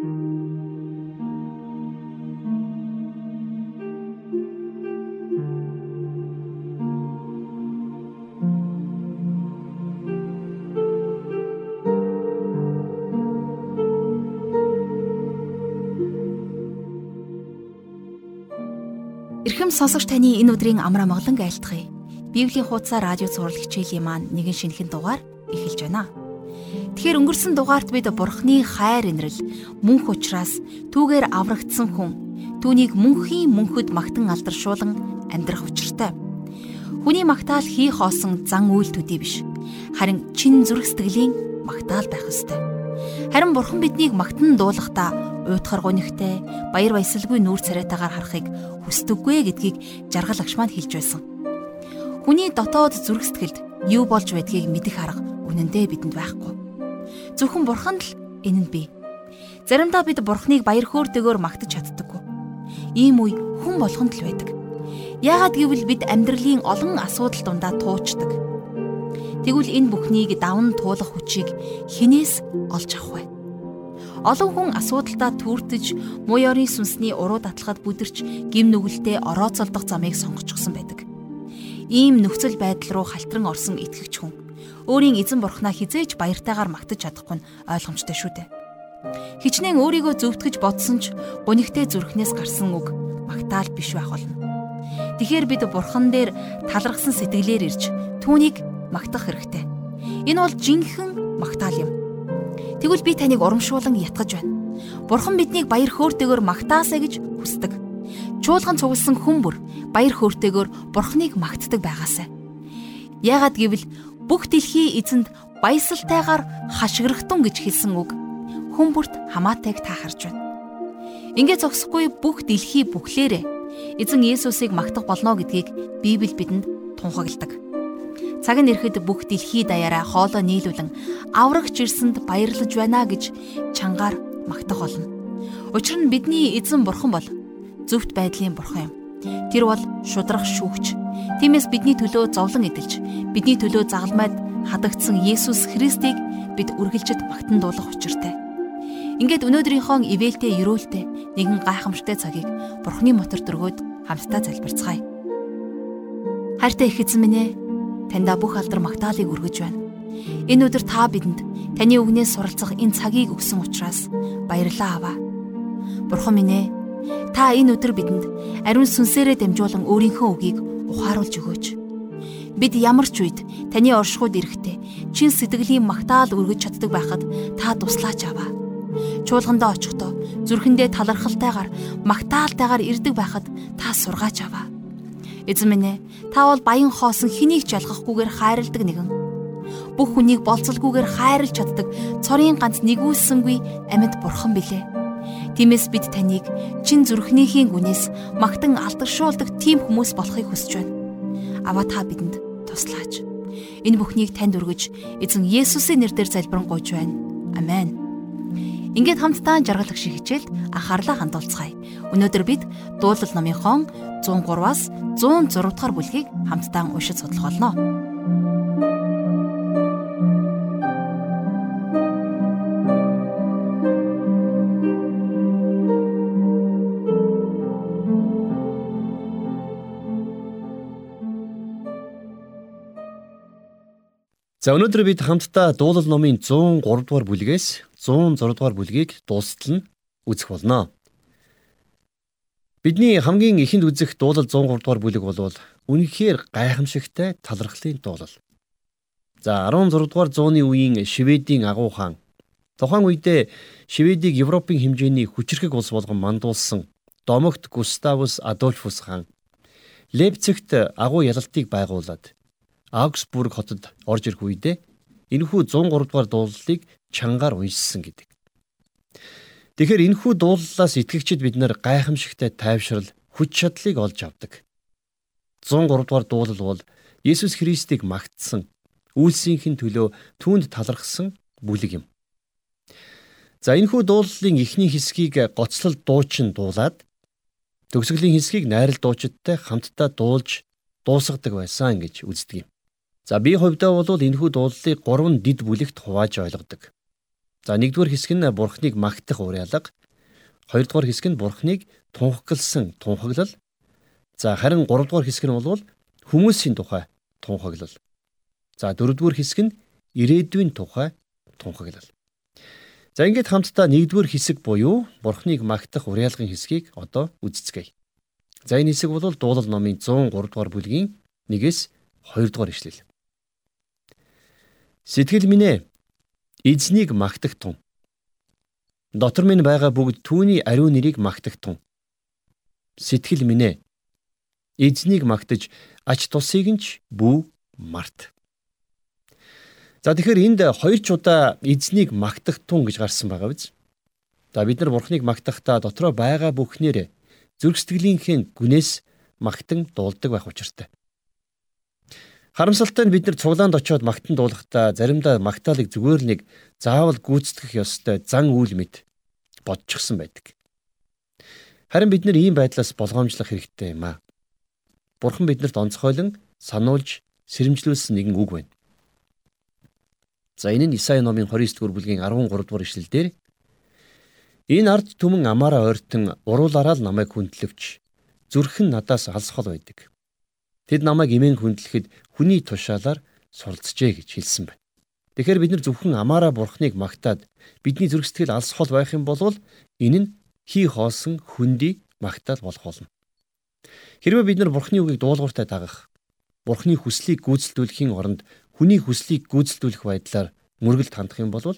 Эрхэм сонсогч таны энэ өдрийн амраа моглон айлтгая. Библийн хуудасаар радио цаурал хичээлийн маань нэгэн шинэхэн дугаар эхэлж байна. Тэгэхээр өнгөрсөн дугаарт бид Бурхны хайр инрэл мөнх учраас түүгээр аврагдсан хүн түүнийг мөнхийн мөнхөд магтан алдаршуулан амьдрах учиртай. Хүний магтаал хий хоосон зан үйл төдий биш. Харин чин зүрх сэтгэлийн магтаал байх ёстой. Харин Бурхан биднийг магтан дуулахдаа уйтхар гонигтай баяр баясгалгүй нүүр царайтаагаар харахыг хүсдэггүй гэдгийг жаргал агш маань хэлж байсан. Хүний дотоод зүрх сэтгэлд юу болж байдгийг мэдэх арга үнэндээ бидэнд байхгүй. Зөвхөн бурханд л энэ нь бий. Заримдаа бид бурхныг баяр хөөртэйгээр магтаж чаддаггүй. Ийм үе хүн болгонд л байдаг. Яагаад гэвэл бид амьдралын олон асуудал дундаа туучдаг. Тэгвэл энэ бүхнийг давн туулах хүчийг хинээс олж авах вэ? Олон хүн асуудалдаа түүртэж муу ёрийн сүнсний уруу татлахад бүдэрч гим нүгэлтэд орооцолдох замыг сонгочихсон байдаг. Ийм нөхцөл байдал руу халтран орсон итгэгч хүн өөрийн эзэн бурхнаа хизээж баяртайгаар магтаж чадахгүй нь ойлгомжтой шүү дээ. Хичнээн өөрийгөө зөвтгөж бодсон ч гунигтэй зүрхнээс гарсан үг магтаал биш байх болно. Тэгэхээр бид бурхан дээр талархсан сэтгэлээр ирж түүнийг магтах хэрэгтэй. Энэ бол жинхэнэ магтаал юм. Тэгвэл би таныг урамшуулан ятгаж байна. Бурхан биднийг баяр хөөртэйгээр магтаасаа гэж хүсдэг. Чуулган цугласан хүн бүр баяр хөөртэйгээр Бурханыг магтдаг байгаасай. Яагаад гэвэл бүх дэлхий эзэнд баясалтайгаар хашгирахтун гэж хэлсэн үг хүн бүрт хамаатайг та харж байна. Ингээ зогсохгүй бүх дэлхий бүхлээрээ эзэн Есүсийг магтах болно гэдгийг Библи бидэнд тунхагладаг. Цаг нь ирэхэд бүх дэлхий даяараа хоолой нийлүүлэн аврагч ирсэнд баярлаж байна гэж чангаар магтах болно. Учир нь бидний эзэн бурхан бол зөвхт байдлын бурхан юм. Тэр бол шудрах шүүгч. Тиймээс бидний төлөө зовлон эдэлж, бидний төлөө загалмайд хадагдсан Есүс Христийг бид үргэлжид магтан дуулах учиртай. Ингээд өнөөдрийнхөө ивэлтэй ерөөлтэй нэгэн гайхамшигтай цагийг Бурхны мотор дөргөөд хамтдаа залбирцгаая. Хайртай их эзэн минь ээ таньда бүх алдар магтаалыг өргөж байна. Энэ өдөр та бидэнд таны үгнээс суралцах энэ цагийг өгсөн учраас баярлалаа аваа. Бурхан минь ээ, та энэ өдөр бидэнд ариун сүнсээрээ дамжуулан өөрийнхөө үгийг ухааруулж өгөөч. Бид ямар ч үед таны оршихуйд ирэхдээ чин сэтгэлийн магтаал өргөж чаддаг байхад та туслаач аваа. Чуулгандаа очихдоо зүрхэндээ талархалтайгаар магтаалтайгаар ирдэг байхад та сургаач аваа Эзэн минь ээ, та бол баян хоосон хэнийг ч ялгахгүйгээр хайрладаг нэгэн. Бүх хүнийг болцолгүйгээр хайрлж чаддаг цорын ганц нэгүүлсэнгүй амьд бурхан билээ. Тиймээс бид таныг чин зүрхнийхийн гүнээс магтан алдаршуулдаг тийм хүмүүс болохыг хүсэж байна. Аваа та бидэнд туслаач. Энэ бүхнийг танд өргөж эзэн Есүсийн нэрээр залбирanгуйч байна. Амен. Ингээд хамтдаа жаргалах шиг хичээлд анхаарлаа хандуулцгаая. Өнөөдөр бид дуулал номынхон 103-аас 106 дугаар бүлгийг хамтдаа уншиж судлах болно. За өнөөдөр бид хамтдаа дуулал номын 103 дугаар бүлгээс 106 дугаар бүлгийг дуустал нь үзэх болно. Бидний хамгийн ихэнд үзэх дуулал 103 дугаар бүлэг бол үнэхээр гайхамшигтай талархлын дуулал. За 16 дугаар зууны үеийн Шведийн агуу хаан тухайн үедээ Шведийг Европын хэмжээний хүчрхэг улс болгон мандуулсан Домогт Густавус Адольфус хаан Лейпцигт агуу ялалтыг байгуулад Аугсбург хотод орж ирэх үедээ энэхүү 103 дугаар дуулалыг чангаар уншсан гэдэг. Тэгэхээр энэхүү дууллаас итгэгчид бид нэр гайхамшигтай тайвшрал хүч чадлыг олж авдаг. 103 дугаар дуулал бол Есүс Христийг магтсан үйлсийнхэн төлөө түүнд талархсан бүлэг юм. За энэхүү дуулалын эхний хэсгийг гоцлол дуучин дуулаад төгсгөлийн хэсгийг найрал дуучидтай хамтдаа дуулж дуусгадаг байсан гэж үздэг юм. За би хувьдаа бол энэхүү дуулалыг гурван дид бүлэгт хувааж ойлгодог. За нэгдүгээр хэсэг нь бурхныг магтах уриалга, хоёрдугаар хэсэг нь бурхныг тунхагласан тунхаглал. За харин гуравдугаар хэсэг нь бол хүмүүсийн тухай тунхаглал. За дөрөвдүгээр хэсэг нь ирээдүйн тухай тунхаглал. За ингээд хамтдаа нэгдүгээр хэсэг буюу бурхныг магтах уриалгын хэсгийг одоо үздэцгээе. За энэ хэсэг бол дуулал номын 103 дугаар бүлгийн 1-ээс 2 дугаар ишлэл. Сэтгэл минь ээ эзнийг магтагтун. Дотор минь байгаа бүгд түүний ариун нэрийг магтагтун. Сэтгэл минь ээ эзнийг магтаж ач тусыг нь ч бүү март. За тэгэхээр энд хоёр ч удаа эзнийг магтах тун гэж гарсан байгаа биз. За бид нар бурхныг магтахдаа дотроо байгаа бүхнээр зүрх сэтгэлийнхээ гүнээс магтан дуулдаг байх учиртай. Харамсалтай нь бид нар цуглаанд очиод магтан дуулахдаа заримдаа магтаалык зүгээр нэг заавал гүйцэтгэх ёстой зан үйл мэд бодчихсон байдаг. Харин бид нар ийм байдлаас болгоомжлох хэрэгтэй юм аа. Бурхан биднэрт онцгойлон сануулж сэрэмжлүүлсэн нэгэн үг байна. За энэ нь Исаи номын 29 дугаар бүлгийн 13 дугаар ишлэлдэр энэ ард түмэн амаараа ойртон уруулаараа л намайг хүндлэвч зүрх нь надаас алсхол байдаг. Тэд намайг имэн хүндлэхэд хүний тушаалаар суралцжээ гэж хэлсэн байна. Тэгэхээр бид нар зөвхөн амаараа бурхныг магтаад бидний зүрх сэтгэл алсхол байх юм бол энэ нь хий хоосон хүндий магтаал болох болно. Хэрвээ бид нар бурхны үгийг дуулууртай дагах, бурхны хүслийг гүйцэлдүүлэхийн оронд хүний хүслийг гүйцэлдүүлэх байдлаар мөргөлд хандах юм бол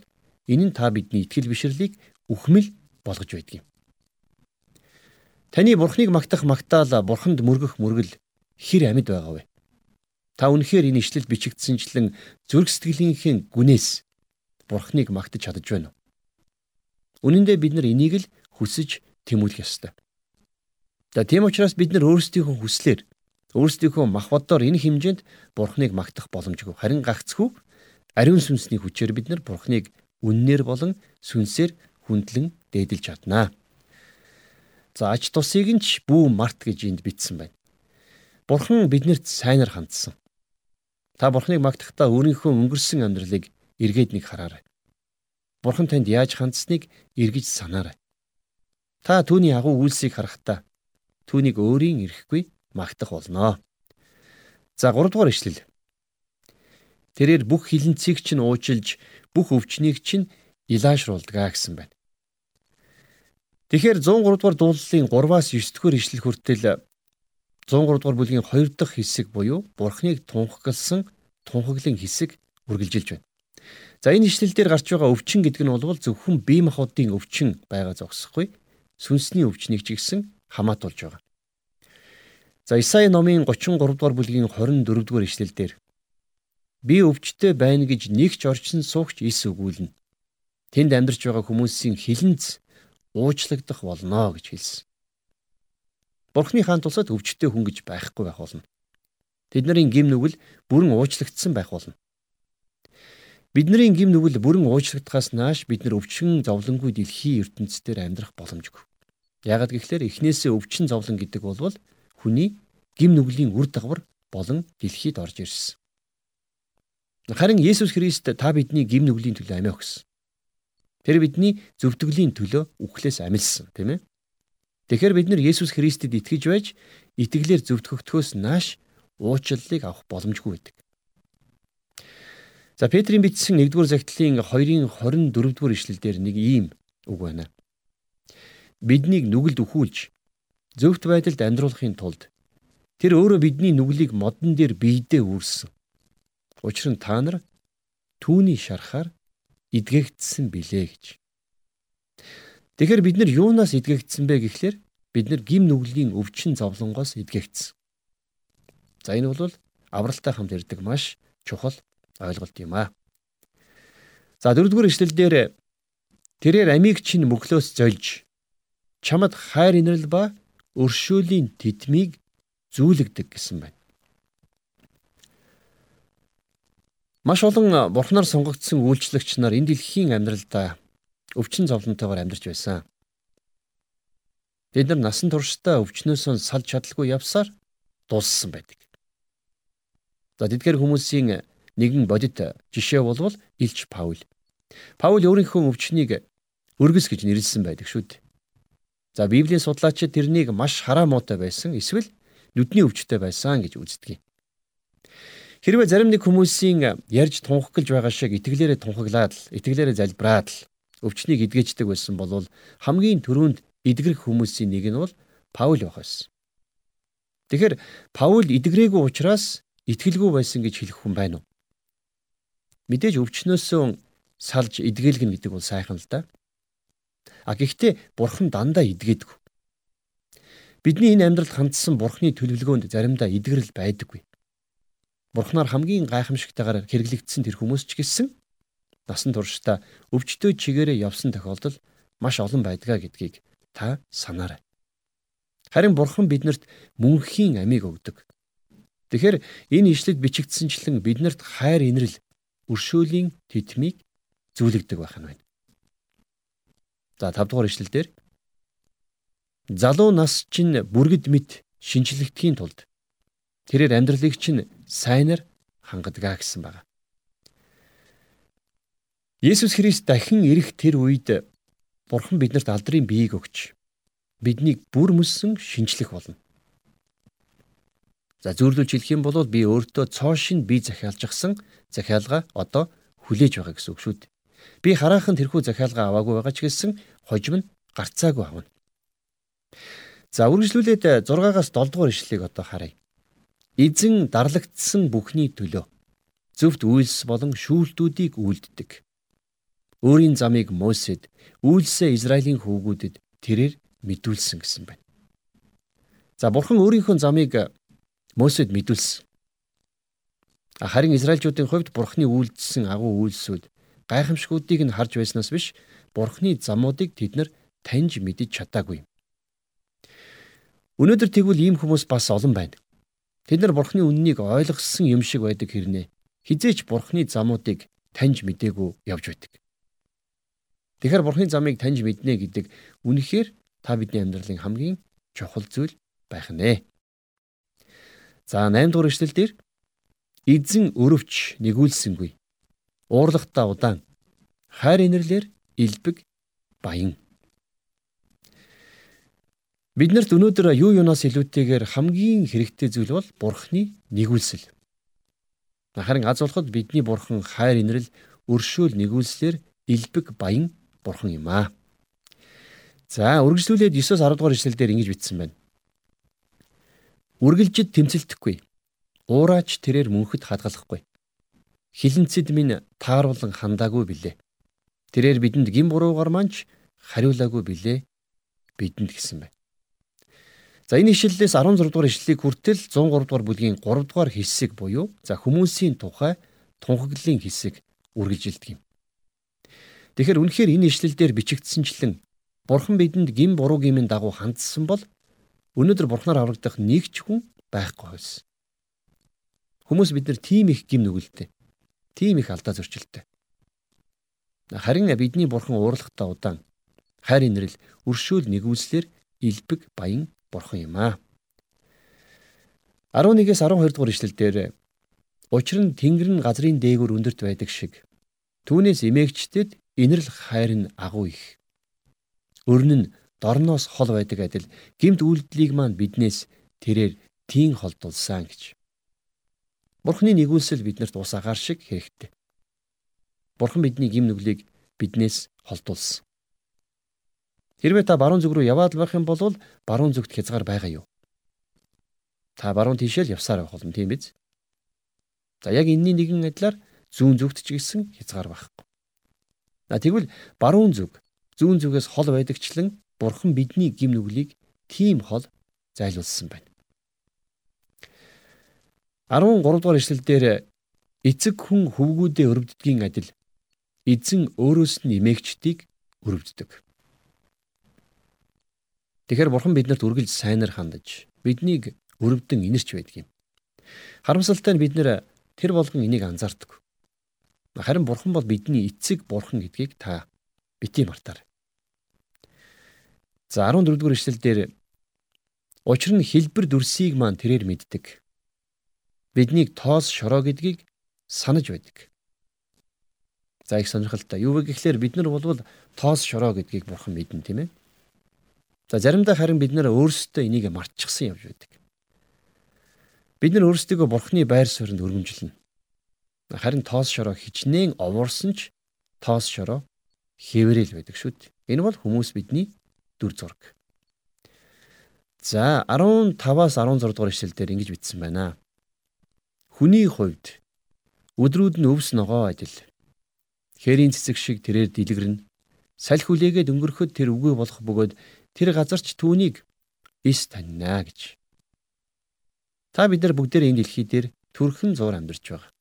энэ нь та бидний итгэл бишрлийг үхмэл болгож байдаг юм. Таны бурхныг магтах магтаал бурханд мөргөх мөргөл хэр амьд байгаа вэ? Та үнэхээр энэ ишлэл бичигдсэнчлэн зүрх сэтгэлийнхээ гүнээс бурхныг магтаж чадаж байна уу? Үнэн дээр бид нар энийг л хүсэж тэмүүлэх ёстой. За тийм учраас бид нар өөрсдийнхөө хүслээр Өөрсдийнхөө мах бодоор энэ хэмжээнд Бурхныг магтах боломжгүй. Харин гагцхүү ариун сүнсний хүчээр бид нар Бурхныг үннээр болон сүнсээр хүндлэн дээдэлж чаднаа. За ач тусыг нь ч бүү март гэж энд бичсэн байна. Бурхан биднэрт сайнаар хандсан. Та Бурхныг магтахдаа өөрийнхөө өнгөрсөн амьдралыг эргээд нэг хараарай. Бурхан танд яаж хандсныг эргэж санаарай. Та түүний агуу үйлсийг харахтаа түүнийг өөрийн ирэхгүй магтах болно. За 3 дугаар ишлэл. Тэрээр бүх хилэнцгийг чинь уужилж бүх өвчнийг чинь илаашруулдгаа гэсэн байна. Тэгэхээр 103 дугаар дуулалын 3-аас 9 дугаар ишлэл хүртэл 103 дугаар бүлгийн 2 дахь хэсэг буюу Бурхныг тунхагласан тунхаглын хэсэг үргэлжилж байна. За энэ ишлэл дээр гарч байгаа өвчин гэдэг нь бол зөвхөн бие махбодын өвчин байгаа зогсохгүй сүнсний өвчнийг ч гэсэн хамаатуулж байгаа. За Исаи номын 33 дугаар бүлгийн 24 дугаар ишлэлдэр би өвчтөе байна гэж нэг ч орчин суугч ис өгүүлнэ. Тэнд амьдарч байгаа хүмүүсийн хилэнц уучлагдах болно гэж хэлсэн. Бурхны хаан тусад өвчтөе хүн гэж байхгүй байх болно. Тэдний гим нүгэл бүрэн уучлагдсан байх болно. Бидний гим нүгэл бүрэн уучлагдахаас нааш бид нар өвчин зовлонгүй дэлхийн ертөнцийн амьдрах боломжгүй. Яагад гэвэл эхнээсээ өвчин зовлон гэдэг бол хүний гим нүглийн үр дагавар болон дэлхийд орж ирсэн. Харин Есүс Христ та бидний гим нүглийн төлөө амиа өгсөн. Тэр бидний зөвтгөлийн төлөө үхлээс амилсан, тийм ээ? Тэгэхээр бид нар Есүс Христэд итгэж байж итгэлээр зөвтгөгдөхөөс нааш уучлалыг авах боломжгүй байдаг. За Петрийн бичсэн 1-р загтлын 2-ын 24-р ишлэлдэр нэг ийм үг байна. Биднийг нүгэлд өхүүлж зөвхт байдалд амьдруулахын тулд тэр өөрөө бидний нүглийг модон дээр биедээ үүрсэн. Учир нь та нар түүний шарахаар эдгэгдсэн билээ гэж. Тэгэхээр бид нар юунаас эдгэгдсэн бэ гэхлээр бид нар гим нүглийн өвчин зовлонгоос эдгэгдсэн. За энэ бол авралтай хамт ирдэг маш чухал ойлголт юм аа. За дөрөвдүгээр ишлэлдэр тэрээр амийг чинь мөглөөс зольж чамд хайр инрэл ба өршөөлийн тэдмийг зүүлэгдэг гэсэн байна. Маш олон бурхнаар сонгогдсон үйлчлэгч нар энэ дэлхийн амьдралдаа өвчин зовлонтойгоор амьдарч байсан. Бид нар насан туршдаа өвчнөөс салж чадалгүй явсаар дууссан байдаг. За тэдгээр хүмүүсийн нэгэн бодит жишээ болвол Илч Паул. Паул өөрийнхөө өвчнийг өргөс гэж нэрлсэн байдаг шүү дээ. За Библийн судлаачид тэрнийг маш хараа муутай байсан эсвэл нүдний өвчтэй байсан гэж үздэг юм. Хэрвээ зарим нэг хүмүүсийн ярьж тунхаглаж байгаа шиг итгэлээрээ тунхаглаад л итгэлээрээ залбираад л өвчнийг эдгэждэг байсан бол хамгийн түрүүнд эдгэрэх хүмүүсийн нэг нь бол Паул байх байсан. Тэгэхээр Паул эдгрээгүй учраас итгэлгүй байсан гэж хэлэх хүн байна уу? Мэдээж өвчнөөсөө салж эдгэлгэн гэдэг бол сайхан л да. А гэхдээ бурхан дандаа эдгэдэг. Бидний энэ амьдралд хандсан бурхны төлөвлөгөөнд заримдаа эдгэрэл байдаггүй. Бурхнаар хамгийн гайхамшигтайгаар хэрэглэгдсэн тэр хүмүүс ч гэсэн насан туршдаа өвчтөө чигээрээ явсан тохиолдол маш олон байдгаа гэдгийг та санаарай. Харин Бурхан биднэрт мөнхийн амийг өгдөг. Тэгэхээр энэ ишлэд бичигдсэнчлэн биднэрт хайр инрэл өршөөлийн тэтмийг зүйлэгдэг байх нь байна. За 5 дугаар ишлэл дээр залуу нас чинь бүргэд мэд шинчлэгдэхийн тулд тэрээр амьдралыг чинь сайнаар хангадаг гэсэн байна. Есүс Христ дахин ирэх тэр үед Бурхан биднэрт алдрын биеийг өгч биднийг бүр мөссөн шинчлэх болно. За зөвлөж хэлэх юм бол би өөртөө цоо шин бие захиалжсан захиалга одоо хүлээж байгаа гэсэн үг шүү дээ. Би хараахан тэрхүү захиалга аваагүй байгаа ч гэсэн хожим нь гарцаагүй авна. За үргэлжлүүлээд 6-аас 7 дугаар ишлэгийг одоо харъя. Эзэн дарлагдсан бүхний төлөө зөвхт үйлс болон шүүлтүүдийг үйлддэг. Өөрийн замыг Мосед, үйлсээ Израилийн хүүгүүдэд тэрээр мэдүүлсэн гэсэн байна. За бурхан өөрийнхөө замыг Мосед мэдүүлсэн. Харин Израильчүүдийн хувьд бурханы үйлдэлсэн агуу үйлсүүд гайхамшгуудыг нь харж байснаас биш бурханы замуудыг тэд нар таньж мэдэж чадаагүй. Өнөөдөр тэгвэл ийм хүмүүс бас олон байна. Тэд нар бурхны үннийг ойлгосон юм шиг байдаг хэрнээ хизээч бурхны замуудыг таньж мдээгүй явж байдаг. Тэгэхээр бурхны замыг таньж мэднэ гэдэг үнэхээр та бидний амьдралын хамгийн чухал зүйл байх нэ. За 8 дугаар эшлэл дээр эзэн өрөвч нэгүүлсэнгүй. Уурлагтаа удаан хайр инэрлэр илбэг баян Биднэрт өнөөдөр юу юунаас илүүтэйгээр хамгийн хэрэгтэй зүйл бол Бурхны нэгүүлсэл. Харин аз болоход бидний Бурхан хайр инрэл өршөөл нэгүүлслэр илбэг баян Бурхан юм аа. За үргэлжлүүлээд 9-10 дугаар ишлэлдэр ингэж бичсэн байна. Үргэлжид тэмцэлтэхгүй. Уураач тэрээр мөнхөд хадгалахгүй. Хилэнцэд минь тааруулан хандаагүй билээ. Тэрээр бидэнд гин буруугаар манч хариулаагүй билээ бидэнд гэсэн байна. За энэ ишлэлээс 16 дугаар ишлэлийг хүртэл 103 дугаар бүлгийн 3 дугаар хэсэг буюу за хүмүүсийн тухай тунхаглалын хэсэг үргэлжилдэг юм. Тэгэхээр үнэхээр энэ ишлэлдэр бичигдсэнчлэн Бурхан бидэнд гин буруу гимийн дагуу хандсан бол өнөөдөр Бурханаар аврагдах нэг ч хүн байхгүй байсан. Хүмүүс бид нар тийм их гим нүгэлтэй. Тийм их алдаа зөрчилтэй. Харин бидний Бурхан уурлахтаа удаан хайр инрэл өршөөл нэгүслэр илбэг баян бурхан юм аа. 11-ээс 12 дугаар ишлэлдэр учир нь тэнгэр нь газрын дээгүүр өндөрт байдаг шиг түүнээс эмээгчдэд инэрл хайр нь агуу их. Өрн нь дорноос хол байдаг адил гимт үйлдлийг маань биднээс тэрээр тийм холдулсан гэж. Бурхны нэгүүлсэл биднэрт ус агаар шиг хэрэгтэй. Бурхан бидний гим нүглийг биднээс холдуулсан. Хэрвээ та баруун зүг рүү яваад байх юм бол баруун зүгт хязгаар байгаа юу? Та баруун тийшээ л явсаар байх болно тийм биз? За яг энэний нэгэн адилаар зүүн зүгт ч гэсэн хязгаар байхгүй. Тэгвэл баруун зүг зүүн зүгээс хол байдагчлан бурхан бидний гим нүглийг тийм хол зайлуулсан байна. 13 дугаар ишлэлдэр эцэг хүн хөвгүүдээ өрөвддгийн адил эзэн өөрөөс нь эмээгчдийг өрөвддөг. Тэгэхээр бурхан биднэрт үргэлж сайнаар хандаж биднийг өрөвдөн инэрч байдаг юм. Харамсалтай нь бид нэр тэр болгон энийг анзаардаг. Харин бурхан бол бидний эцэг бурхан гэдгийг та бити мартаарай. За 14 дугаар ишлэл дээр учир нь хэлбэр дүрсийг маань тэрээр мэддэг. Биднийг тоос шороо гэдгийг санаж байдаг. За их сонирхолтой. Юу вэ гэхлээр бид нар болвол тоос шороо гэдгийг бурхан мэднэ тийм ээ. За заримдаа харин бид нар өөрсдөө энийг мартчихсан явж байдаг. Бид нар өөрсдийгөө бурхны байр суурьнд өргөмжлөнө. Харин тоос шороо хичнээн овоорсон ч тоос шороо хэврэл байдаг шүү дээ. Энэ бол хүмүүс бидний дүр зураг. За 15-аас 16 дугаар ишлэл дээр ингэж бичсэн байна. Хүний хувьд өдрүүд нь өвс ногоо адил Хээрийн цэцэг шиг тэрээр дэлгэрнэ. Салхи хүлээгээд өнгөрөхөд тэр үгүй болох бөгөөд тэр газарч түүнийг эс таньна гэж. Та бид нар бүгдээр энэ дэлхий дээр төрхөн зур амьдарч байгаа.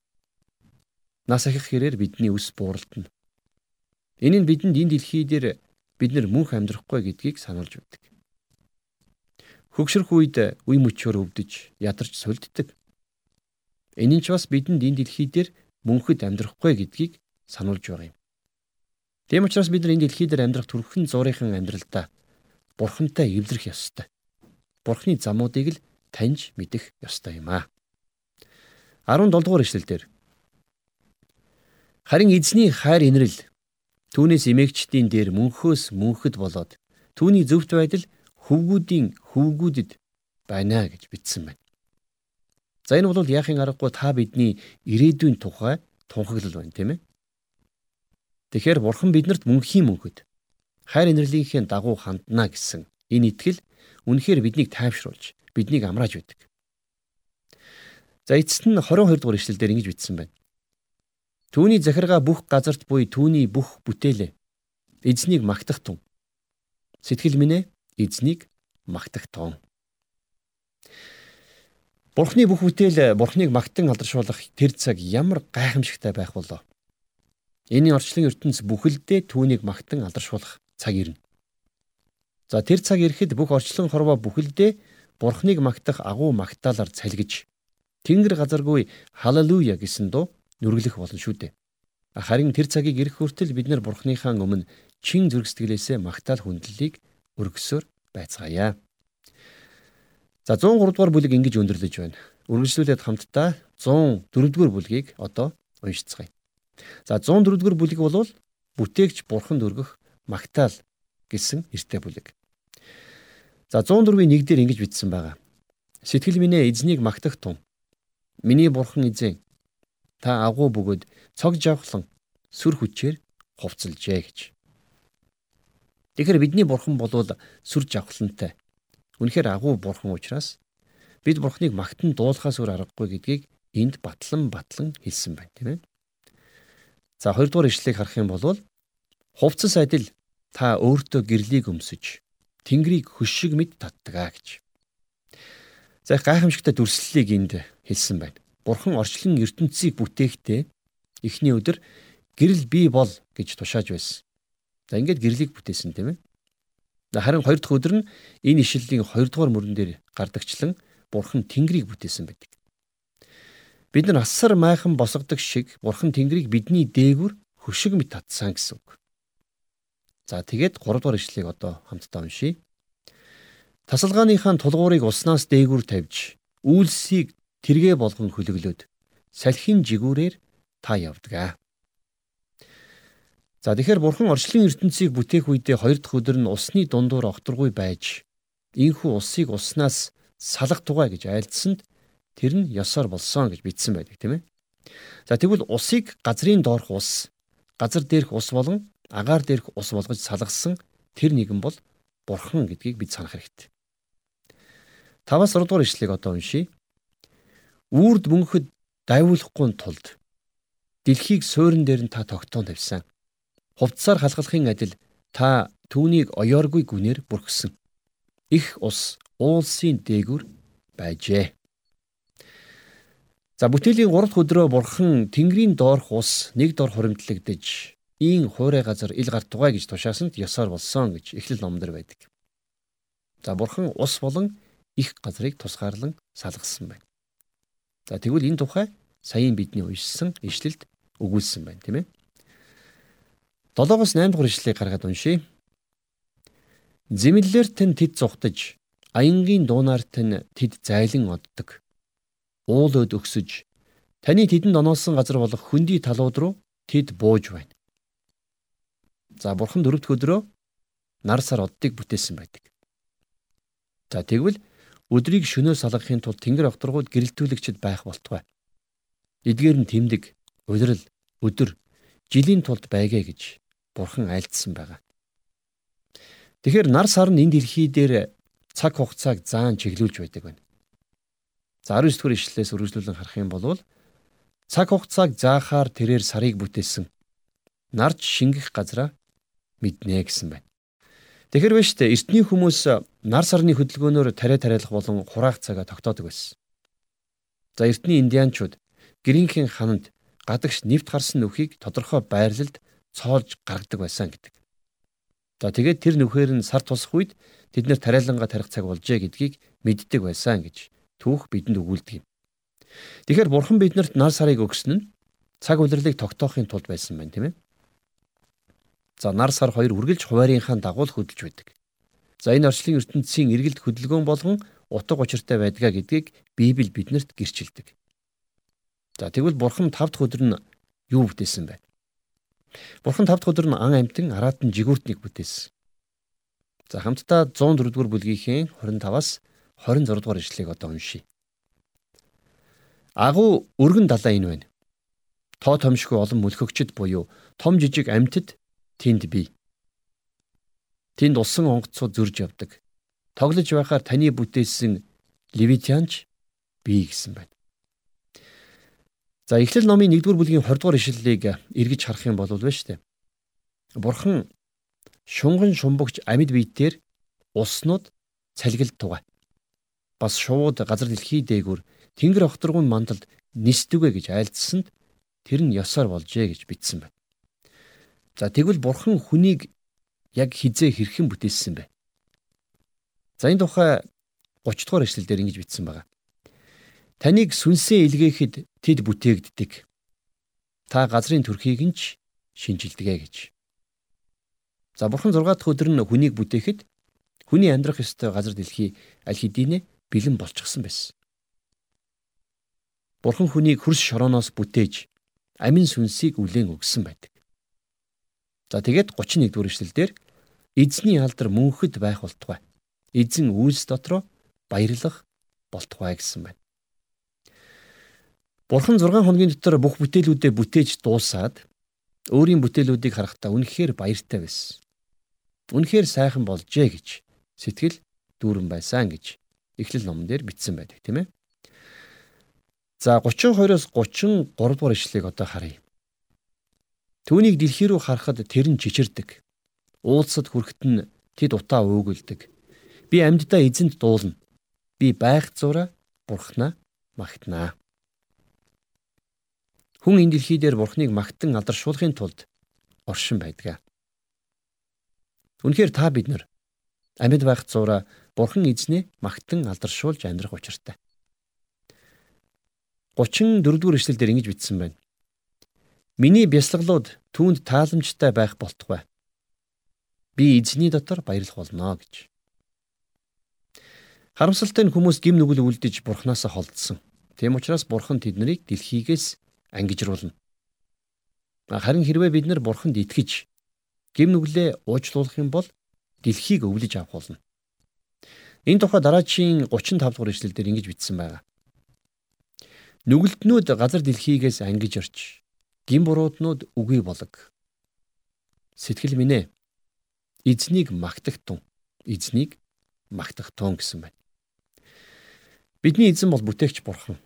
Нас ахих хэрээр бидний өс бууралтна. Энэ нь бидэнд энэ дэлхий дээр бид нар мөнх амьдрахгүй гэдгийг сануулж өгдөг. Хөгшрөх үед үе мөчөөр өвдөж, ядарч сүлддэг. Энэ нь ч бас бидэнд энэ дэлхий дээр мөнхөд амьдрахгүй гэдгийг сануулж байгаа юм. Тийм учраас бид нар энэ дэлхий дээр амьдрах төрхөн зургийн амьдралдаа бурхантай эвлэрэх ёстой. Бурхны замуудыг л таньж мэдэх ёстой юм аа. 17 дугаар эшлэлдэр Харин эзний хайр инрэл түүнээс эмээгчдийн дээр мөнхөөс мөнхөд болоод түүний зөвхт байдал хөвгүүдийн хөвгүүдэд байна гэж бичсэн байна. За энэ бол яахын аргагүй та бидний ирээдүйн тухай тунхаглал байна тийм ээ. Тэгэхээр бурхан биднэрт мөнхийн мөнхөд хайр инэрлийнхээ дагуу хандна гэсэн энэ итгэл үнэхээр биднийг тайвшруулж биднийг амрааж байдаг. За эцэст нь 22 дугаар ишлэлдэр ингэж бичсэн байна. Түүний захиргаа бүх газарт буй түүний бүх бүтээлээ эзнийг магтах тун. Сэтгэл минь эзнийг магтах тун. Бурхны бүх бүтээл Бурхныг магтан алдаршуулах тэр цаг ямар гайхамшигтай байх болоо. Энэ орчлон ертөнц бүхэлдээ түүнийг магтан алдаршуулах цаг ирнэ. За тэр цаг ирэхэд бүх орчлон хорвоо бүхэлдээ Бурхныг магтах агуу магтаалаар цалгиж Тэнгэр газаргүй халелуя гэсэн дуу нүрлэх болно шүү дээ. Харин тэр цагийг ирэх хүртэл бид нар Бурхныхаа өмнө чин зүрх сэтгэлээсээ магтаал хүндлэлийг өргөсөөр байцгаая. За 103 дугаар бүлэг ингэж өндөрлөж байна. Үргэлжлүүлээд хамтдаа 104 дугаар бүлгийг одоо уншицгаая. За 104-р бүлэг бол бүтээгч бурханд өргөх магтаал гэсэн эрттэй бүлэг. За 104-ийн 1 дээр ингэж бичсэн байгаа. Сэтгэл минь эзнийг магтах тун. Миний бурхан эзэн та агуу бөгөөд цог жавхлан сүр хүчээр хувцалжээ гэж. Тэгэхээр бидний бурхан болвол сүр жавхлантай. Үнэхээр агуу бурхан учраас бид бурханыг магтан дуулахаас өөр аргагүй гэдгийг энд батлан батлан хэлсэн байна тийм ээ. За хоёрдугаар ишлэгийг харах юм бол хувцас адил та өөртөө гэрлийг өмсөж Тэнгэрийг хөшиг мэд татдаг гэж. За их гайхамшигтай дүрслэлийг энд хэлсэн байна. Бурхан орчлон ертөнцийг бүтээхдээ эхний өдөр гэрэл бий бол гэж тушааж байсан. За ингээд гэрлийг бүтээсэн тийм ээ. Харин хоёр дахь өдөр нь энэ ишлэлийн хоёрдугаар мөрөн дээр гардагчлан Бурхан Тэнгэрийг бүтээсэн байдаг. Бид нар асар майхан босгодог шиг Бурхан Тэнгэрийг бидний дээгүр хөшиг мэт татсан гэсэн үг. За тэгээд 3 дугаар ишлэгийг одоо хамтдаа уншийе. Тасалгааныхаа тулгуурыг уснаас дээгүр тавьж, үйлсийг тэргээ болгон хөлөглөөд салхин жигүүрээр та явдгаа. За тэгэхээр бурхан орчлын ертөнцийг бүтээх үедээ хоёр дахь өдөр нь усны дундуур огторгүй байж, ийхүү усыг уснаас салах тугай гэж айлдсанд тэр нь ёсоор болсон гэж бичсэн байдаг тийм ээ. За тэгвэл усыг газрын доорх ус, газар дээрх ус болон агаар дээрх ус болгож салгасан тэр нэгэн бол бурхан гэдгийг бид санах хэрэгтэй. 5-аас 6 дугаар ишлэгийг одоо уншийе. Үрд мөнхөд дайвуулахгүй тулд дэлхийг суурин дээр нь та тогтоон тавьсан. Хувцсаар халгалахын адил та түүнийг оёоргүй гүнээр бүрхсэн. Их ус уулсын дээгүр байжээ. За бүтээлийн 3 дахь өдрөө бурхан Тэнгэрийн доорх ус нэг дор хуримтлагдж ийн хуурай газар ил гарт тугай гэж тушаасанд ёсоор болсон гэж эхлэл номдэр байдаг. За бурхан ус болон их газрыг тусгаарлан салгасан байна. За тэгвэл энэ тухай саяын бидний уншсан ишлэлд өгүүлсэн байна тийм ээ. 7-оос 8 дугаар ишлэлийг гаргаад уншийе. Зэмлэлээр тань тэд зүхтаж, аянгийн дуунаар тань тэд зайлан оддог уул өд өгсөж таны тэдэнд оноолсон газар болох хөндөй талууд руу тэд бууж байна. За бурхан дөрөвдөх өдрөө нар сар оддыг бүтээсэн байдаг. За тэгвэл өдрийг шөнөөс салгахын тулд тэнгэр огторгууд гэрэлтүүлэгчд байх болтугай. Эдгээр нь тэмдэг, улирал, өдөр, жилийн тулд байгээ гэж бурхан айлдсан байгаа. Тэгэхээр нар сар нь энэ дэлхий дээр цаг хугацааг заан чиглүүлж байдаг байна. За 19 дугаар ишлэлээс үргэлжлүүлэн харах юм бол цаг хугацааг заахаар тэрээр сарыг бүтээсэн. Нарч шингэх газраа мэднэ гэсэн байна. Тэгэхэр вэ штэ эртний хүмүүс нар сарны хөдөлгөөнөөр тариа тариалах болон хураах цагаа тогтоодог байсан. За эртний индианчууд гэрийнхэн хананд гадагш нэвт гарсан нүхийг тодорхой байрлалд цоолж гаргадаг байсан гэдэг. За тэгээд тэр нүхээр нь сар тусах үед тэд нэр тариаланга тарих цаг болжээ гэдгийг мэддэг байсан гэж түүх бидэнд өгүүлдэг юм. Тэгэхээр бурхан биднэрт нар сарыг өгсөн нь цаг улирлыг тогтоохын тулд байсан байна тийм ээ. За нар сар хоёр үргэлж хуваарийнхаа дагуу л хөдөлж байдаг. За энэ орчлын ертөнцийн эргэлт хөдөлгөөн болгон утга учиртай байдгаа гэдгийг Библи биднэрт гэрчилдэг. За тэгвэл Бурхан тав дахь өдөр нь юу бүтээсэн бэ? Бурхан тав дахь өдөр нь ан амтэн араатан жигүүртнийг бүтээсэн. За хамтдаа 104 дугаар бүлгийнхээ 25-аас 26 дугаар ишлэгийг одоо уншийе. Агуу өргөн далаа энэ байна. Тоо томшгүй олон мөлхөгчд буюу том жижиг амьтад тэнд бий. Тэнд усан онгоцууд зөрж явдаг. Тоглож байхаар таны бүтээсэн Левитянч бий гэсэн байна. За Эхлэл номын 1-р бүлгийн 20 дугаар ишлэлийг эргэж харах юм бол шүү дээ. Бурхан шунган шумбагч амьд биетээр уснууд цалгилд тугай. Бас шувууд газар дэлхий дээгүр тэнгэр огторгон мандалд нисдүгэ гэж айлдсанд тэр нь ёсоор болжээ гэж бичсэн байна. За тэгвэл бурхан хүнийг яг хизээ хэрхэн бүтээсэн бэ? За энэ тухай 30 дугаар эшлэл дээр ингэж бичсэн байгаа. Таныг сүнсээ илгээхэд тэд бүтээгддэг. Та газрын төрхийг нь ч шинжилдэгэ гэж. За бурхан 6 дахь өдөр нь хүнийг бүтээхэд хүний амьдрах ёстой газар дэлхий аль хэдийнэ бэлэн болчихсон байсан. Бурхан хүнийг хөрс шорооноос бүтээж амин сүнсийг үлээн өгсөн байдаг. За тэгээд 31 дугаар эшлэлдэр эзний алдар мөнхөд байх болтугай. Эзэн үйлс дотроо баярлах болтугай гэсэн байна. Бурхан 6 хоногийн дотор бүх бүтээлүүдээ бүтээж дуусаад өөрийн бүтээлүүдийг харахтаа үнэхээр баяртай байсан. Үнэхээр сайхан болжээ гэж сэтгэл дүүрэн байсан гэж Эхлэл номон дээр бичсэн байдаг тийм ээ. За 32-оос 33 дугаар ишлэгийг одоо харъя. Түүнийг дэлхий рүү харахад тэр нь чичирдэг. Уулсад хүрэхэд нь тэд утаа уугилдэг. Би амьддаа эзэнт дуулна. Би байх зураа бурхнаа магтнаа. Хүн энэ дэлхий дээр бурхныг магтан алдаршуулахын тулд оршин байдаг. Үнэхээр та бид нар амьд байх зураа бурхан эзнээ магтан алдаршуулж амьдрах учиртай. 34 дугаар эшлэл дээр ингэж бичсэн байна. Миний бясалгалууд түүнд тааламжтай байх болтугай. Би эзний дотор баярлах болно гэж. Харамсалтай нь хүмүүс гим нүгэл үлдэж бурхнаас холдсон. Тийм учраас бурхан тэднийг дэлхийгээс ангижруулна. Харин хэрвээ бид нар бурханд итгэж гим нүглээ уучлуулах юм бол дэлхийг өвлөж авах болно. Энэ тухай дараагийн 35 дугаар эшлэлдэр ингэж бичсэн байна. Нүгэлтнүүд газар дэлхийгээс ангиж орч гин бурууднууд үгүй болог. Сэтгэл минь ээ. Эзнийг магтагтун. Эзнийг магтагтун гэсэн байна. Бидний эзэн бол бүтээгч бурхан.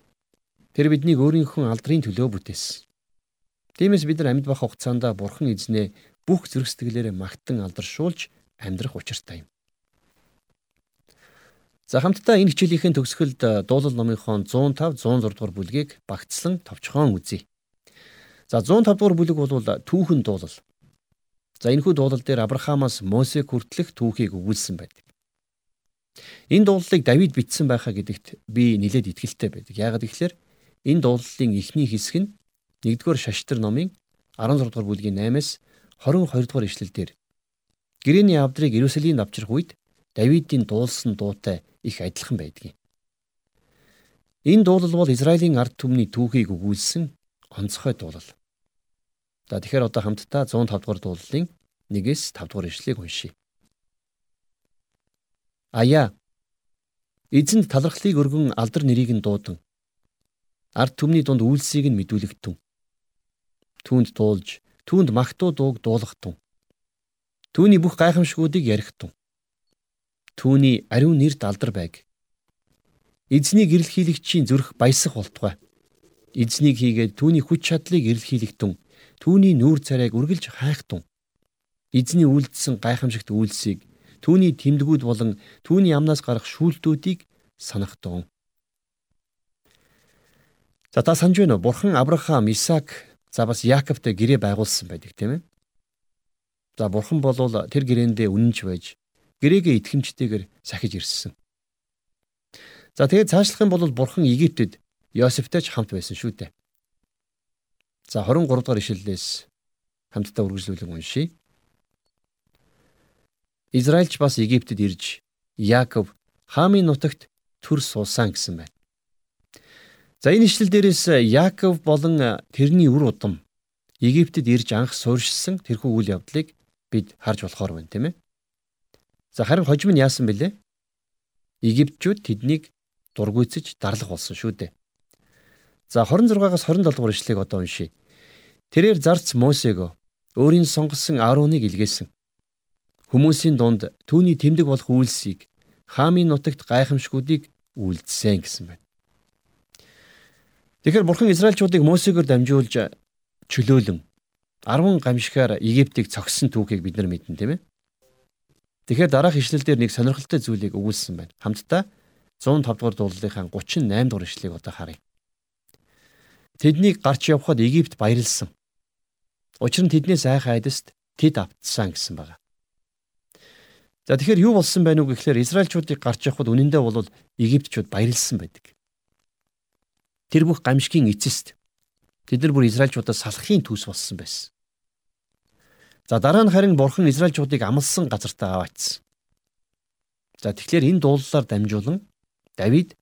Тэр биднийг өөрийнхөө алдрын төлөө бүтээсэн. Тиймээс бид нар амьд байх хугацаанд бурхан эзнээ бүх зүрх сэтгэлээрээ магтан алдаршуулж амьдрах учиртай юм. За хамтдаа энэ хичээлийнхэн төгсгөлд дуулал номынхон 105 106 дугаар бүлгийг багцлан товчхон үзье. За 105 дугаар бүлэг бол түүхэн дуулал. За энэхүү дуулал дээр Авраамаас Мосе хүртэлх түүхийг өгүүлсэн байдаг. Энэ дуулалыг Давид бичсэн байхаа гэдэгт би нэлээд итгэлтэй байдаг. Яагаад гэвэл энэ дуулалын эхний хэсэг нь 1-р шаштар номын 16 дугаар бүлгийн 8-аас 22 дугаар ишлэлдэр гэрэний авдрыг Иерусалимд авчрах үед Давидын дуулсан дуутай их адилхан байдаг. Энэ дуулал бол Израилийн ард түмний түүхийг өгүүлсэн онцгой дуулал. За тэгэхээр одоо хамтдаа 105 дугаар дуулалын 1-ээс 5 дугаар ишлэгийг уншийе. Аяа эзэнд талархлыг өргөн алдар нэрийг нь дуудан ард түмний дунд үйлсийг нь мэдүүлэгтэн. Түүнд дуулж, түүнд магтуу дууг дуулгатун. Түүний бүх гайхамшгуудыг ярихтун. Түүний ариун нэрд алдар байг. Эзний гэрэлхийлэгчийн зүрх баясах болтугай. Эзнийг хийгээд түүний хүч чадлыг эрэлхийлэгтэн. Түүний нүүр царайг үргэлж хайхтун. Эзний үйлдэлсэн гайхамшигт үйлсийг түүний тэмдгүүд болон түүний амнаас гарах шүүлтүүдийг санахтун. За та санаж байна уу? Бурхан Авраам, Исаак, за бас Яаковтай гэрээ байгуулсан байдаг тийм ээ. За бурхан бол тэр гэрээндээ үнэнч байж гэрээгээ итгэмжтэйгээр сахиж ирсэн. За тэгээд цаашлах юм бол бурхан Египтэд Йосефтэй ч хамт байсан шүү дээ. За 23 дугаар ишлэлээс хамтдаа үргэлжлүүлэн уншийе. Израильч бас Египтэд ирж Яаков Хамын нутагт төр суусан гэсэн байна. За энэ ишлэл дээрээс Яаков болон тэрний үр удам Египтэд ирж анх суурьшсан тэрхүү үйл явдлыг бид харж болохоор байна тийм ээ. За харин хожим нь яасан бэлээ? Египтчүүд тэднийг дургуйцэж дарлах болсон шүү дээ. За 26-аас 27 дугаар ишлэгийг одоо уншийе. Тэрээр зарц Мосего өөрийн сонгосон Аароныг илгээсэн. Хүмүүсийн дунд түүний тэмдэг болох үйлсийг хаамын нутагт гайхамшгуудыг үйлдсэн гэсэн байна. Тэгэхээр бурхан Израильчуудыг Мосегоор дамжуулж чөлөөлөн 10 гамшигаар Египтийг цогссон түүхийг бид нар мэднэ тийм ээ. Тэгэхээр дараах ишлэлдэр нэг сонирхолтой зүйлийг өгүүлсэн байна. Хамтдаа 105 дугаар дуулалынхаа 38 дугаар ишлэгийг одоо харъя. Тэднийг гарч явхад Египт баярлсан. Учир нь тэднээс айх айдаст тэд автсан гэсэн байна. За тэгэхээр юу болсон байв нүг гэхээр Израильчуудыг гарч явхад үнэндээ бол Египтчүүд баярлсан байдаг. Тэр бүх гамшигын эцэст тэд нар бүр Израильчуудаас салахын төс болсон байсан. За дараа нь харин бурхан Израильчуудыг амлсан газартаа аваачсан. За тэгэхээр энэ дуулалаар дамжуулан Давид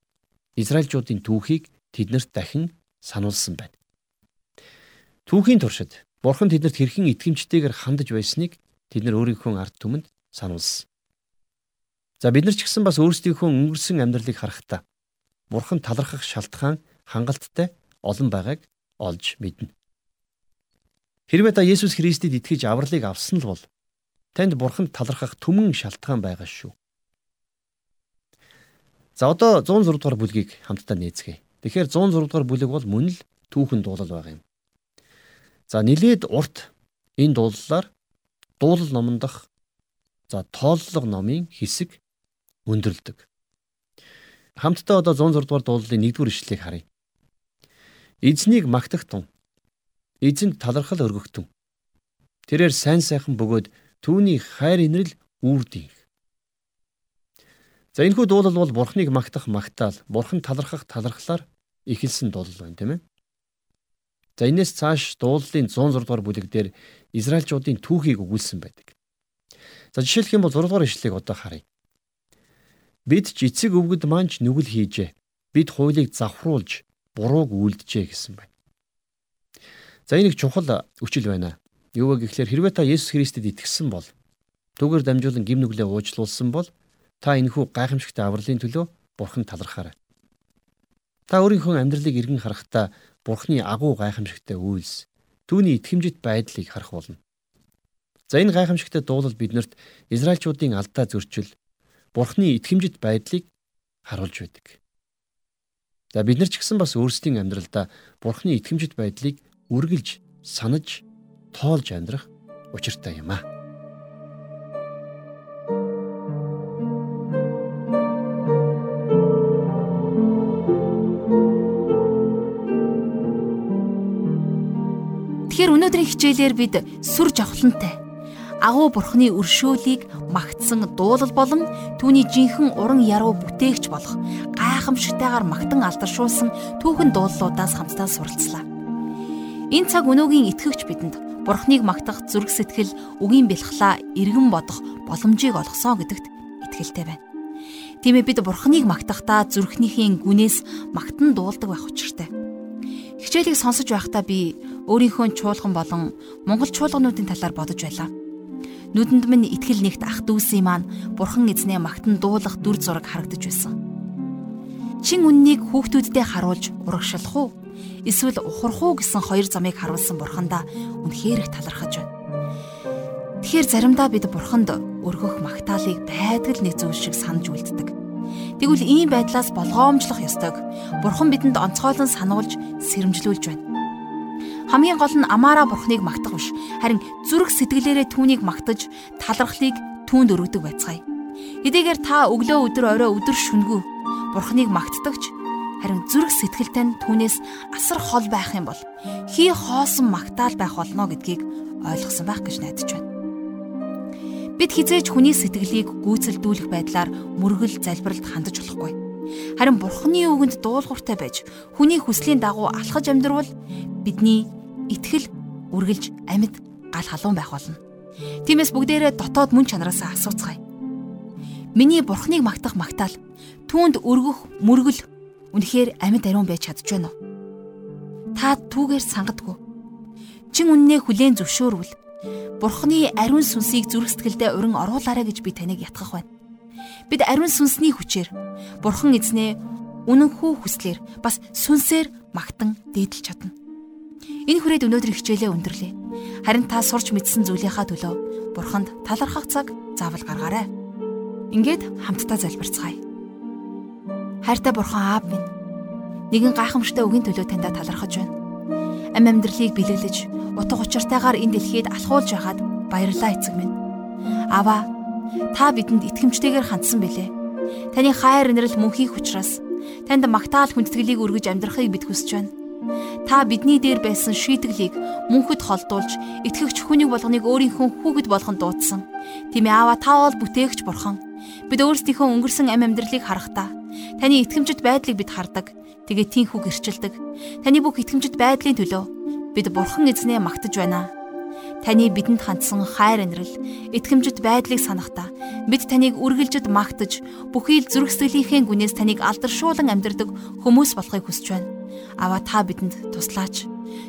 Израильчуудын түүхийг тэднэрт дахин сануулсан байна. Түүхийн туршид бурхан тэднэрт хэрхэн итгэмжтэйгээр хандаж байсныг тэд нар өөрийнхөө ард түмэнд сануулсан. За бид нар ч гэсэн бас өөрсдийнхөө өнгөрсөн амьдралыг харахтаа бурхан талархах шалтгаан хангалттай олон байгааг олж мэднэ. Хэрвээ та Есүс Христэд итгэж авралыг авсан л бол танд бурханд талархах түмэн шалтгаан байгаа шүү. За одоо 106 дугаар бүлгийг хамтдаа нээцгээе. Тэгэхээр 106 дугаар бүлэг бол мөн л түүхэн дуулал байгаа юм. За нилээд урт энэ дуулалаар дуулал номондох за тооллого номын хэсэг өндөрлөдөг. Хамтдаа одоо 106 дугаар дуулалын 1-р ишлэлийг харъя. Эзнийг магтах тун эзэнд талархал өргөхтөн. Тэрээр сайн сайхан бөгөөд түүний хайр инрэл үрдийнх. За энэхүү дуулал бол бурхныг магтах магтаал, бурхан талархах талархлаар эхэлсэн дуулал байна, тийм ээ. За энэс цааш дуулалын 106 дугаар бүлэг дээр Израильчуудын түүхийг өгүүлсэн байдаг. За жишээлх юм бол 6 дугаар ишлэгийг одоо харъя. Бид ч эцэг өвгөд манч нүгэл хийжээ. Бид хуулийг завхруулж бурууг үлджээ гэсэн байна. За энэ их чухал үчил байна. Юу вэ гэхлээр хэрвээ та Есүс Христэд итгэсэн бол түүгээр дамжуулан гим нүглээ уучлуулсан бол та энэхүү гайхамшигтай авралын төлөө Бурхан талархаарай. Та өөрийнхөө амьдралыг эргэн харахтаа Бурханы агуу гайхамшигтай үйлс, түүний итгэмжит байдлыг харах болно. За энэ гайхамшигтай дуулал биднэрт Израильчуудын алдаа зөрчил, Бурханы итгэмжит байдлыг харуулж байдаг. За бид нар ч гэсэн бас өөрсдийн амьдралдаа Бурханы итгэмжит байдлыг үргэлж санаж тоолж амьдрах учиртай юм аа. Хичээлээр бид сүр жавхлантай агуу бурхны өршөөлийг магтсан дуулал болон түүний жинхэнэ уран яруу бүтээгч болох гайхамшигтайгаар магтан алдаршуулсан түүхэн дуулалуудаас хамтдаа суралцлаа. Энэ цаг өнөөгийн итгэгч бидэнд Бурхныг магтах зүрх сэтгэл, үгийн бэлхлаа эргэн бодох боломжийг олгосон гэдэгт итгэлтэй байна. Тийм ээ бид Бурхныг магтахдаа зүрхнийхээ гүнээс магтан дуулдаг байх учиртай. Хичээлийг сонсож байхдаа би өөрийнхөө чуулган болон монгол чуулгануудын талаар бодож байлаа. Нүдэнд минь итгэл нэгт ах дүүсийн маань бурхан эзнээ магтан дуулах дүр зураг харагдаж байсан. Чин үннийг хүүхдүүддээ харуулж урагшлах уу? Эсвэл ухрах уу гэсэн хоёр замыг харуулсан бурхандаа үнэхээр их талархаж байна. Тэгэхээр заримдаа бид бурханд өргөх магтаалыг байдгал нэг зүйл шиг санаж үлддэг. Тэгвэл ийм байдлаас болгоомжлох ёстойг бурхан бидэнд онцгойлон сануулж сэрэмжлүүлж байна. Хамгийн гол нь амаараа бурхныг магтах биш, харин зүрх сэтгэлээрээ түүнийг магтаж талархлыг түүнд өргөдөг байцгаая. Хэдийгээр та өглөө өдөр орой өдөр шүнгүү бурхныг магтдагч харин зүрх сэтгэлтэй нь түүнээс асар хол байх юм бол хий хоосон магтаал байх болно гэдгийг ойлгосон байх гэж найдаж байна. Бид хизээж хүний сэтгэлийг гүйцэлдүүлэх байдлаар мөргөл залбиралд хандаж болохгүй. Харин Бурхны үгэнд дуулууртай байж хүний хүслийн дагуу алхаж амьдрал бидний итгэл үргэлж амьд гал халуун байх болно. Тиймээс бүгдээрээ дотоод мөн чанараасаа асууцгаая. Миний Бурхныг магтах магтаал түүнд өргөх мөргөл үнэхээр амьд ариун байж чадж байна уу? Та түүгээр сангадгүй. Чин үннээ хүлээн зөвшөөрвөл Бурхны ариун сүнсийг зүрх сэтгэлдээ урин оруулаарай гэж би таныг ятгах байна. Бид ариун сүнсний хүчээр Бурхан эзнээ үнэн хүү хүслээр бас сүнсээр магтан дээдэлж чадна. Энэ хүрээд өнөөдөр хичээлээ өндөрлөө. Харин та сурч мэдсэн зүйлийнхаа төлөө Бурханд талархах цаг заавал гаргаарай. Ингээд хамтдаа залбирцгаая. Хайртай Бурхан Аав минь нэгэн гайхамшигтай үгийн төлөө таньда талархаж байна ам амьдралыг бэлэглэж утга учиртайгаар энэ дэлхийд алхуулж байгаад баярлалаа эцэг минь. Аваа та бидэнд итгэмжтэйгээр хандсан бэлээ. Таны хайр инрэл мөнхийн хүчраас танд магтаал хүндэтгэлийг өргөж амьдрахыг бид хүсэж байна. Та бидний дээр байсан шийтгэлийг мөнхөд холдуулж итгэгч хүнийг болгоныг өөрийнхөө хүүгэд болгон дуудсан. Тийм ээ аава та бол бүтээгч бурхан. Бид өөрсдийнхөө өнгөрсөн ам амьдралыг харахдаа таны итгэмжит байдлыг бид хардаг. Тэгээ тийхүү гэрчилдэг. Таны бүх итгэмжит байдлын төлөө бид бурхан эзнээ магтаж байна. Таны бидэнд хандсан хайр инрэл, итгэмжит байдлыг санахдаа бид таныг үргэлжид магтаж, бүхий л зүрх сэтгэлийнхээ гүнээс таныг алдаршуулан амьдрдаг хүмүүс болохыг хүсэж байна. Аваа та бидэнд туслаач.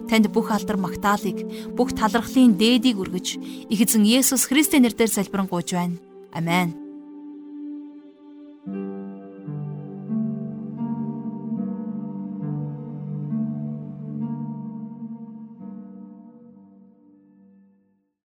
Танд бүх алдар магтаалыг, бүх талархлын дээдийг өргөж, их эзэн Есүс Христийн нэрээр залбирanгуйж байна. Амен.